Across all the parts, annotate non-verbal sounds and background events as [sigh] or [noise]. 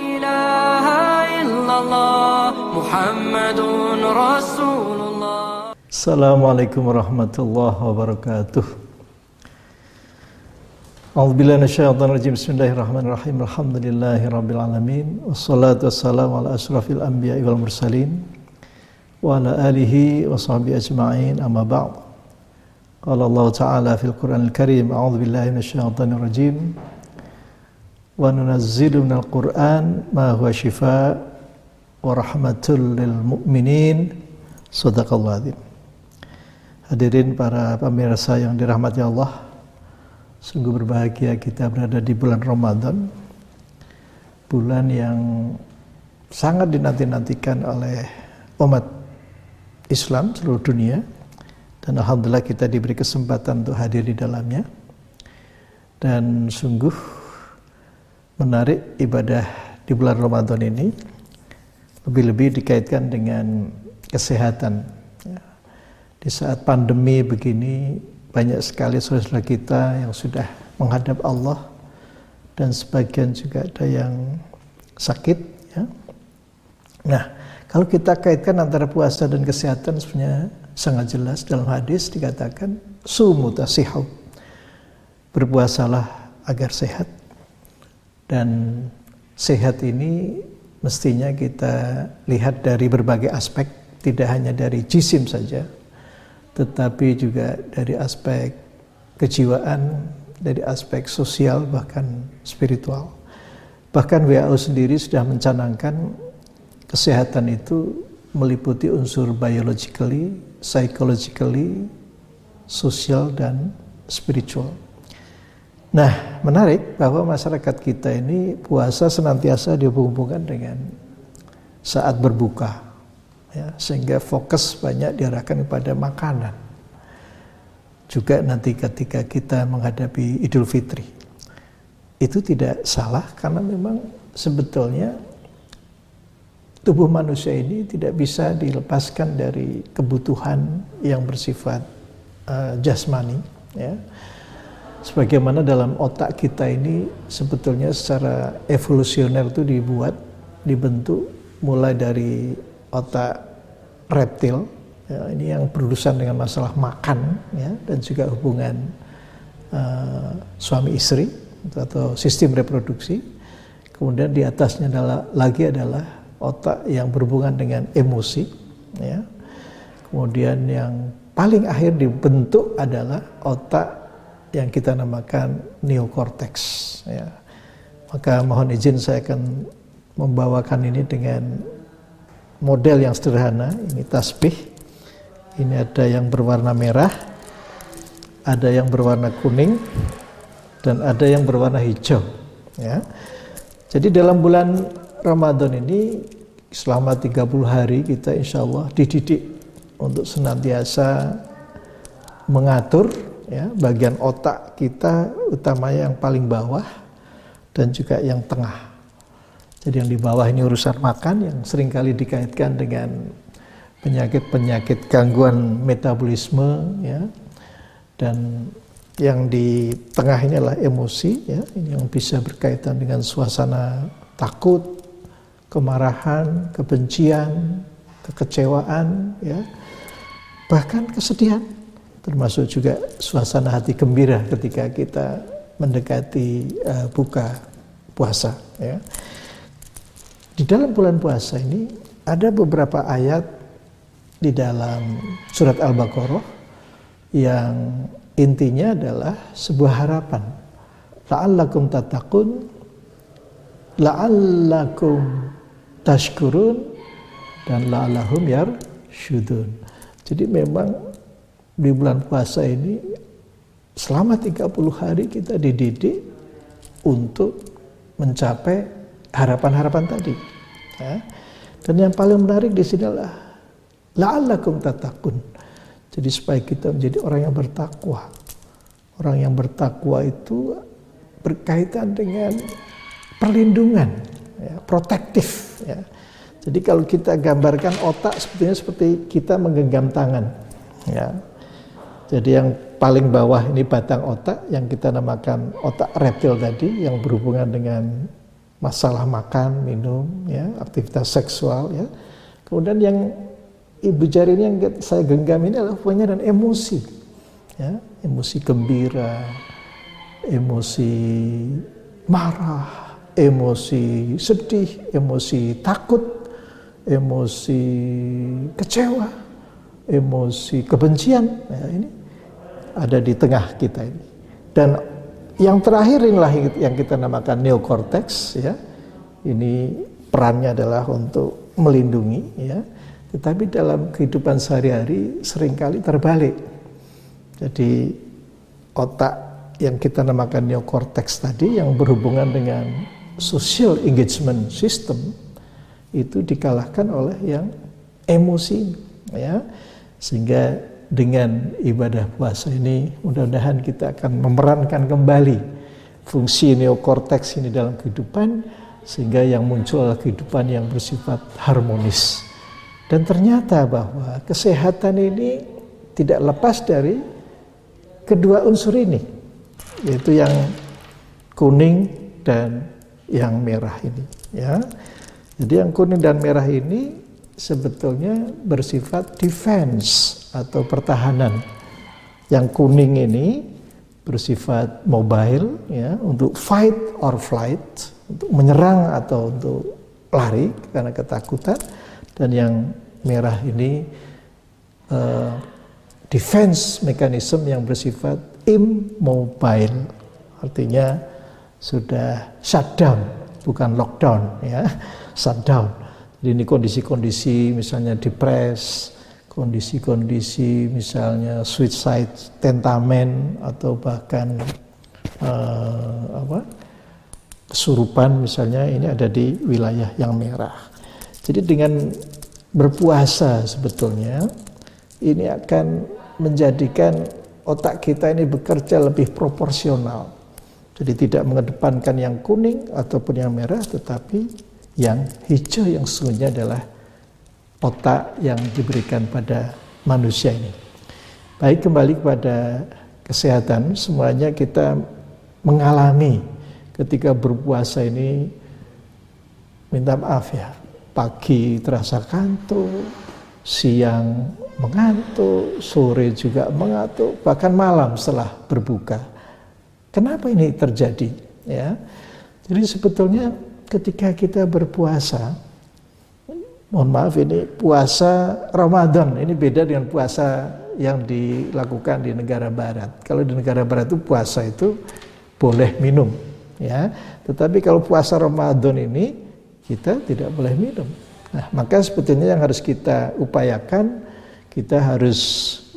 إله إلا الله محمد رسول الله. السلام عليكم ورحمة الله وبركاته. أعوذ بالله من الشيطان الرجيم. بسم الله الرحمن الرحيم. الحمد لله رب العالمين. والصلاة والسلام على أشرف الأنبياء والمرسلين وعلى آله وصحبه أجمعين. أما بعد قال الله تعالى في القرآن الكريم أعوذ بالله من الشيطان الرجيم. Wa nunazzilu minal Qur'an ma huwa shifaa wa rahmatul lil mu'minin. Sadaqallahu adzim. Hadirin para pemirsa yang dirahmati Allah, sungguh berbahagia kita berada di bulan Ramadan, bulan yang sangat dinanti-nantikan oleh umat Islam seluruh dunia, dan Alhamdulillah kita diberi kesempatan untuk hadir di dalamnya. Dan sungguh menarik ibadah di bulan Ramadan ini, lebih-lebih dikaitkan dengan kesehatan di saat pandemi begini banyak sekali saudara kita yang sudah menghadap Allah dan sebagian juga ada yang sakit ya. Nah, kalau kita kaitkan antara puasa dan kesehatan sebenarnya sangat jelas dalam hadis dikatakan sumu tasihu. Berpuasalah agar sehat. Dan sehat ini mestinya kita lihat dari berbagai aspek, tidak hanya dari jisim saja, tetapi juga dari aspek kejiwaan, dari aspek sosial bahkan spiritual. Bahkan WHO sendiri sudah mencanangkan kesehatan itu meliputi unsur biologically, psychologically, sosial dan spiritual. Nah, menarik bahwa masyarakat kita ini puasa senantiasa dihubung-hubungkan dengan saat berbuka ya, sehingga fokus banyak diarahkan kepada makanan. Juga nanti ketika kita menghadapi Idul Fitri, itu tidak salah karena memang sebetulnya tubuh manusia ini tidak bisa dilepaskan dari kebutuhan yang bersifat uh, jasmani, ya. Sebagaimana dalam otak kita ini sebetulnya secara evolusioner itu dibuat, dibentuk mulai dari otak reptil ya, ini yang berurusan dengan masalah makan ya, dan juga hubungan uh, suami istri atau sistem reproduksi. Kemudian di atasnya adalah lagi adalah otak yang berhubungan dengan emosi ya. Kemudian yang paling akhir dibentuk adalah otak yang kita namakan neokortex ya maka mohon izin saya akan membawakan ini dengan model yang sederhana. Ini tasbih. Ini ada yang berwarna merah, ada yang berwarna kuning, dan ada yang berwarna hijau. Ya. Jadi dalam bulan Ramadan ini selama 30 hari kita insya Allah dididik untuk senantiasa mengatur ya, bagian otak kita utamanya yang paling bawah dan juga yang tengah jadi yang di bawah ini urusan makan yang sering kali dikaitkan dengan penyakit-penyakit gangguan metabolisme ya. Dan yang di tengah ini adalah emosi ya, ini yang bisa berkaitan dengan suasana takut, kemarahan, kebencian, kekecewaan ya. Bahkan kesedihan termasuk juga suasana hati gembira ketika kita mendekati uh, buka puasa ya. Di dalam bulan puasa ini ada beberapa ayat di dalam surat Al-Baqarah yang intinya adalah sebuah harapan. La'allakum tatakun, la'allakum tashkurun, dan la'allahum yar syudun. Jadi memang di bulan puasa ini selama 30 hari kita dididik untuk mencapai harapan-harapan tadi. Ya. Dan yang paling menarik di sini adalah la'allakum tatakun. Jadi supaya kita menjadi orang yang bertakwa. Orang yang bertakwa itu berkaitan dengan perlindungan, ya, protektif. Ya. Jadi kalau kita gambarkan otak sebetulnya seperti kita menggenggam tangan. Ya. Jadi yang paling bawah ini batang otak yang kita namakan otak reptil tadi yang berhubungan dengan masalah makan, minum, ya, aktivitas seksual, ya. Kemudian yang ibu jari ini yang saya genggam ini adalah hubungannya dan emosi, ya, emosi gembira, emosi marah, emosi sedih, emosi takut, emosi kecewa, emosi kebencian, ya, ini ada di tengah kita ini. Dan yang terakhir inilah yang kita namakan neokortex ya. Ini perannya adalah untuk melindungi ya. Tetapi dalam kehidupan sehari-hari sering kali terbalik. Jadi otak yang kita namakan neokortex tadi yang berhubungan dengan social engagement system itu dikalahkan oleh yang emosi ya sehingga dengan ibadah puasa ini mudah-mudahan kita akan memerankan kembali fungsi neokortex ini dalam kehidupan sehingga yang muncul adalah kehidupan yang bersifat harmonis. Dan ternyata bahwa kesehatan ini tidak lepas dari kedua unsur ini, yaitu yang kuning dan yang merah ini. Ya, jadi yang kuning dan merah ini sebetulnya bersifat defense atau pertahanan. Yang kuning ini bersifat mobile ya untuk fight or flight, untuk menyerang atau untuk lari karena ketakutan dan yang merah ini uh, defense mechanism yang bersifat immobile artinya sudah shutdown bukan lockdown ya [laughs] shutdown jadi ini kondisi-kondisi misalnya depres, kondisi-kondisi misalnya suicide tentamen atau bahkan uh, apa kesurupan misalnya ini ada di wilayah yang merah. Jadi dengan berpuasa sebetulnya ini akan menjadikan otak kita ini bekerja lebih proporsional. Jadi tidak mengedepankan yang kuning ataupun yang merah tetapi yang hijau yang sesungguhnya adalah otak yang diberikan pada manusia ini. Baik kembali kepada kesehatan, semuanya kita mengalami ketika berpuasa ini minta maaf ya, pagi terasa kantuk, siang mengantuk, sore juga mengantuk, bahkan malam setelah berbuka. Kenapa ini terjadi? Ya, jadi sebetulnya ketika kita berpuasa, mohon maaf ini puasa Ramadan, ini beda dengan puasa yang dilakukan di negara barat. Kalau di negara barat itu puasa itu boleh minum, ya. Tetapi kalau puasa Ramadan ini kita tidak boleh minum. Nah, maka sebetulnya yang harus kita upayakan, kita harus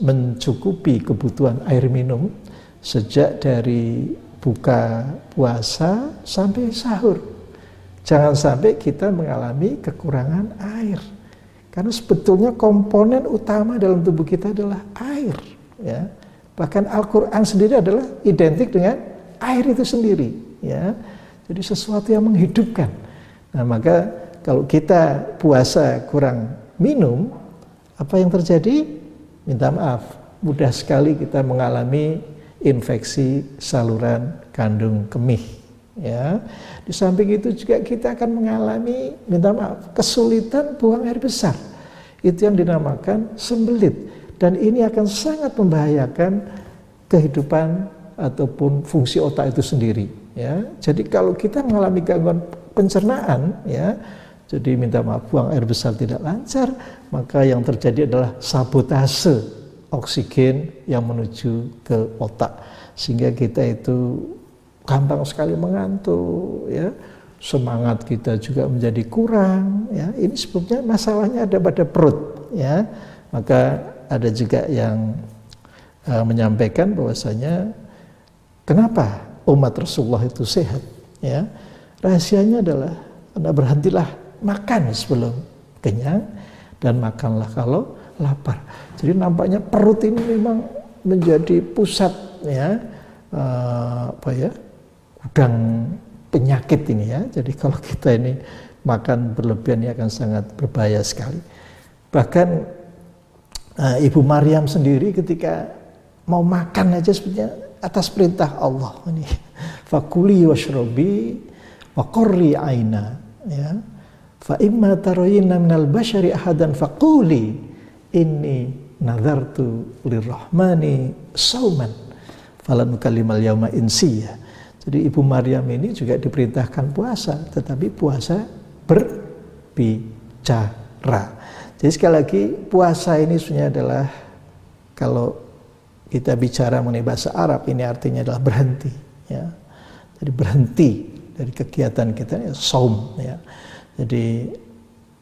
mencukupi kebutuhan air minum sejak dari buka puasa sampai sahur. Jangan sampai kita mengalami kekurangan air. Karena sebetulnya komponen utama dalam tubuh kita adalah air. Ya. Bahkan Al-Quran sendiri adalah identik dengan air itu sendiri. Ya. Jadi sesuatu yang menghidupkan. Nah maka kalau kita puasa kurang minum, apa yang terjadi? Minta maaf, mudah sekali kita mengalami infeksi saluran kandung kemih ya. Di samping itu juga kita akan mengalami minta maaf kesulitan buang air besar. Itu yang dinamakan sembelit. Dan ini akan sangat membahayakan kehidupan ataupun fungsi otak itu sendiri ya. Jadi kalau kita mengalami gangguan pencernaan ya jadi minta maaf buang air besar tidak lancar maka yang terjadi adalah sabotase oksigen yang menuju ke otak. Sehingga kita itu gampang sekali mengantuk ya. Semangat kita juga menjadi kurang ya. Ini sebetulnya masalahnya ada pada perut ya. Maka ada juga yang uh, menyampaikan bahwasanya kenapa umat Rasulullah itu sehat? Ya. Rahasianya adalah anda berhentilah makan sebelum kenyang dan makanlah kalau lapar. Jadi nampaknya perut ini memang menjadi pusat ya uh, apa ya gudang penyakit ini ya. Jadi [laughs] kalau kita ini makan berlebihan ini akan sangat berbahaya sekali. Bahkan uh, Ibu Maryam sendiri ketika mau makan aja sebenarnya atas perintah Allah ini. [laughs] Fakuli washrobi wa qurri aina ya fa imma tarayina minal bashari ahadan faquli inni nadartu lirrahmani sauman falan kalimal yauma insiya jadi Ibu Maryam ini juga diperintahkan puasa, tetapi puasa berbicara. Jadi sekali lagi puasa ini sebenarnya adalah kalau kita bicara mengenai bahasa Arab ini artinya adalah berhenti, ya. Jadi berhenti dari kegiatan kita ya saum, ya. Jadi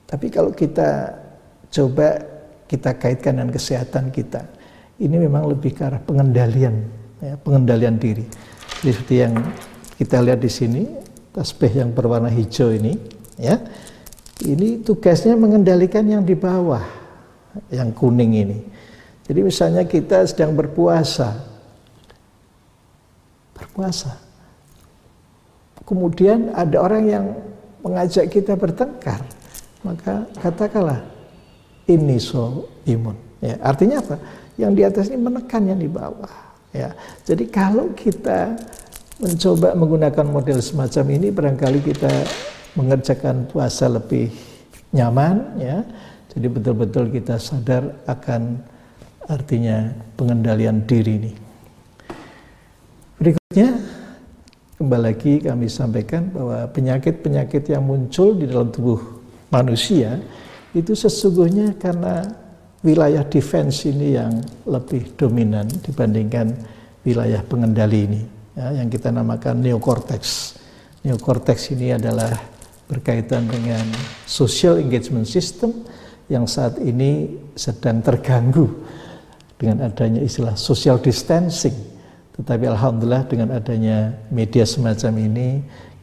tapi kalau kita coba kita kaitkan dengan kesehatan kita, ini memang lebih ke arah pengendalian, ya, pengendalian diri. Jadi seperti yang kita lihat di sini, tasbih yang berwarna hijau ini, ya, ini tugasnya mengendalikan yang di bawah, yang kuning ini. Jadi misalnya kita sedang berpuasa, berpuasa, kemudian ada orang yang mengajak kita bertengkar, maka katakanlah ini so imun. Ya, artinya apa? Yang di atas ini menekan yang di bawah. Ya, jadi kalau kita mencoba menggunakan model semacam ini, barangkali kita mengerjakan puasa lebih nyaman, ya. Jadi betul-betul kita sadar akan artinya pengendalian diri ini. Berikutnya, kembali lagi kami sampaikan bahwa penyakit-penyakit yang muncul di dalam tubuh manusia itu sesungguhnya karena wilayah defense ini yang lebih dominan dibandingkan wilayah pengendali ini ya, yang kita namakan neokortex. Neokortex ini adalah berkaitan dengan social engagement system yang saat ini sedang terganggu dengan adanya istilah social distancing. Tetapi alhamdulillah dengan adanya media semacam ini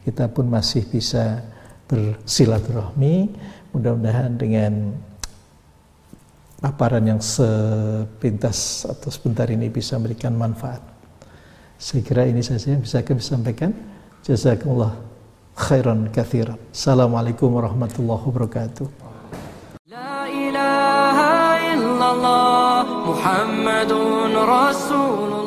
kita pun masih bisa bersilaturahmi. Mudah-mudahan dengan paparan yang sepintas atau sebentar ini bisa memberikan manfaat. Saya kira ini saja yang bisa kami sampaikan. Jazakumullah khairan kathiran. Assalamualaikum warahmatullahi wabarakatuh. La ilaha illallah Muhammadun Rasulullah